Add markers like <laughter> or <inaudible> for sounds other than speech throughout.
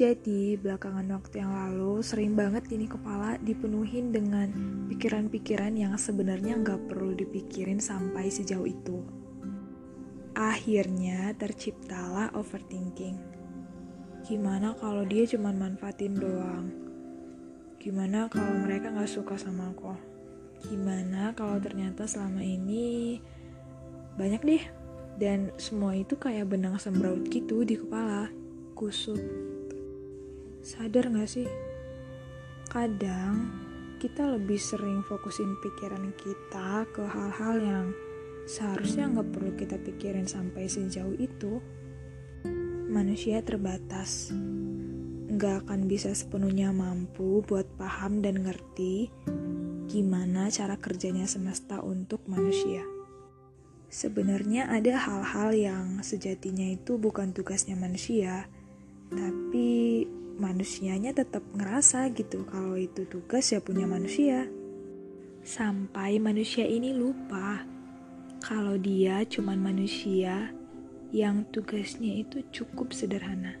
Jadi, belakangan waktu yang lalu sering banget ini kepala dipenuhin dengan pikiran-pikiran yang sebenarnya nggak perlu dipikirin sampai sejauh itu. Akhirnya terciptalah overthinking. Gimana kalau dia cuma manfaatin doang? Gimana kalau mereka nggak suka sama aku? Gimana kalau ternyata selama ini banyak deh dan semua itu kayak benang sembraut gitu di kepala kusut Sadar gak sih? Kadang kita lebih sering fokusin pikiran kita ke hal-hal yang seharusnya nggak perlu kita pikirin sampai sejauh itu. Manusia terbatas, nggak akan bisa sepenuhnya mampu buat paham dan ngerti gimana cara kerjanya semesta untuk manusia. Sebenarnya ada hal-hal yang sejatinya itu bukan tugasnya manusia, tapi manusianya tetap ngerasa gitu kalau itu tugas ya punya manusia. Sampai manusia ini lupa kalau dia cuman manusia yang tugasnya itu cukup sederhana,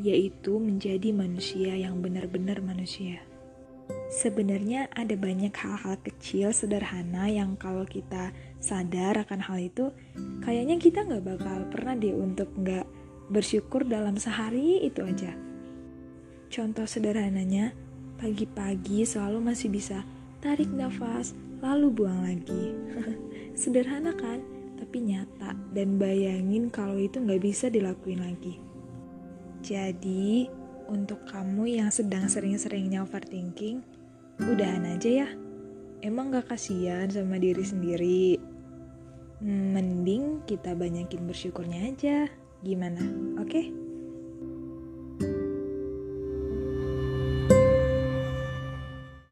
yaitu menjadi manusia yang benar-benar manusia. Sebenarnya ada banyak hal-hal kecil sederhana yang kalau kita sadar akan hal itu, kayaknya kita nggak bakal pernah deh untuk nggak bersyukur dalam sehari itu aja. Contoh sederhananya, pagi-pagi selalu masih bisa tarik nafas, lalu buang lagi. <laughs> Sederhana kan? Tapi nyata dan bayangin kalau itu nggak bisa dilakuin lagi. Jadi, untuk kamu yang sedang sering-seringnya overthinking, udahan aja ya. Emang gak kasihan sama diri sendiri? Mending kita banyakin bersyukurnya aja. Gimana? Oke? Okay?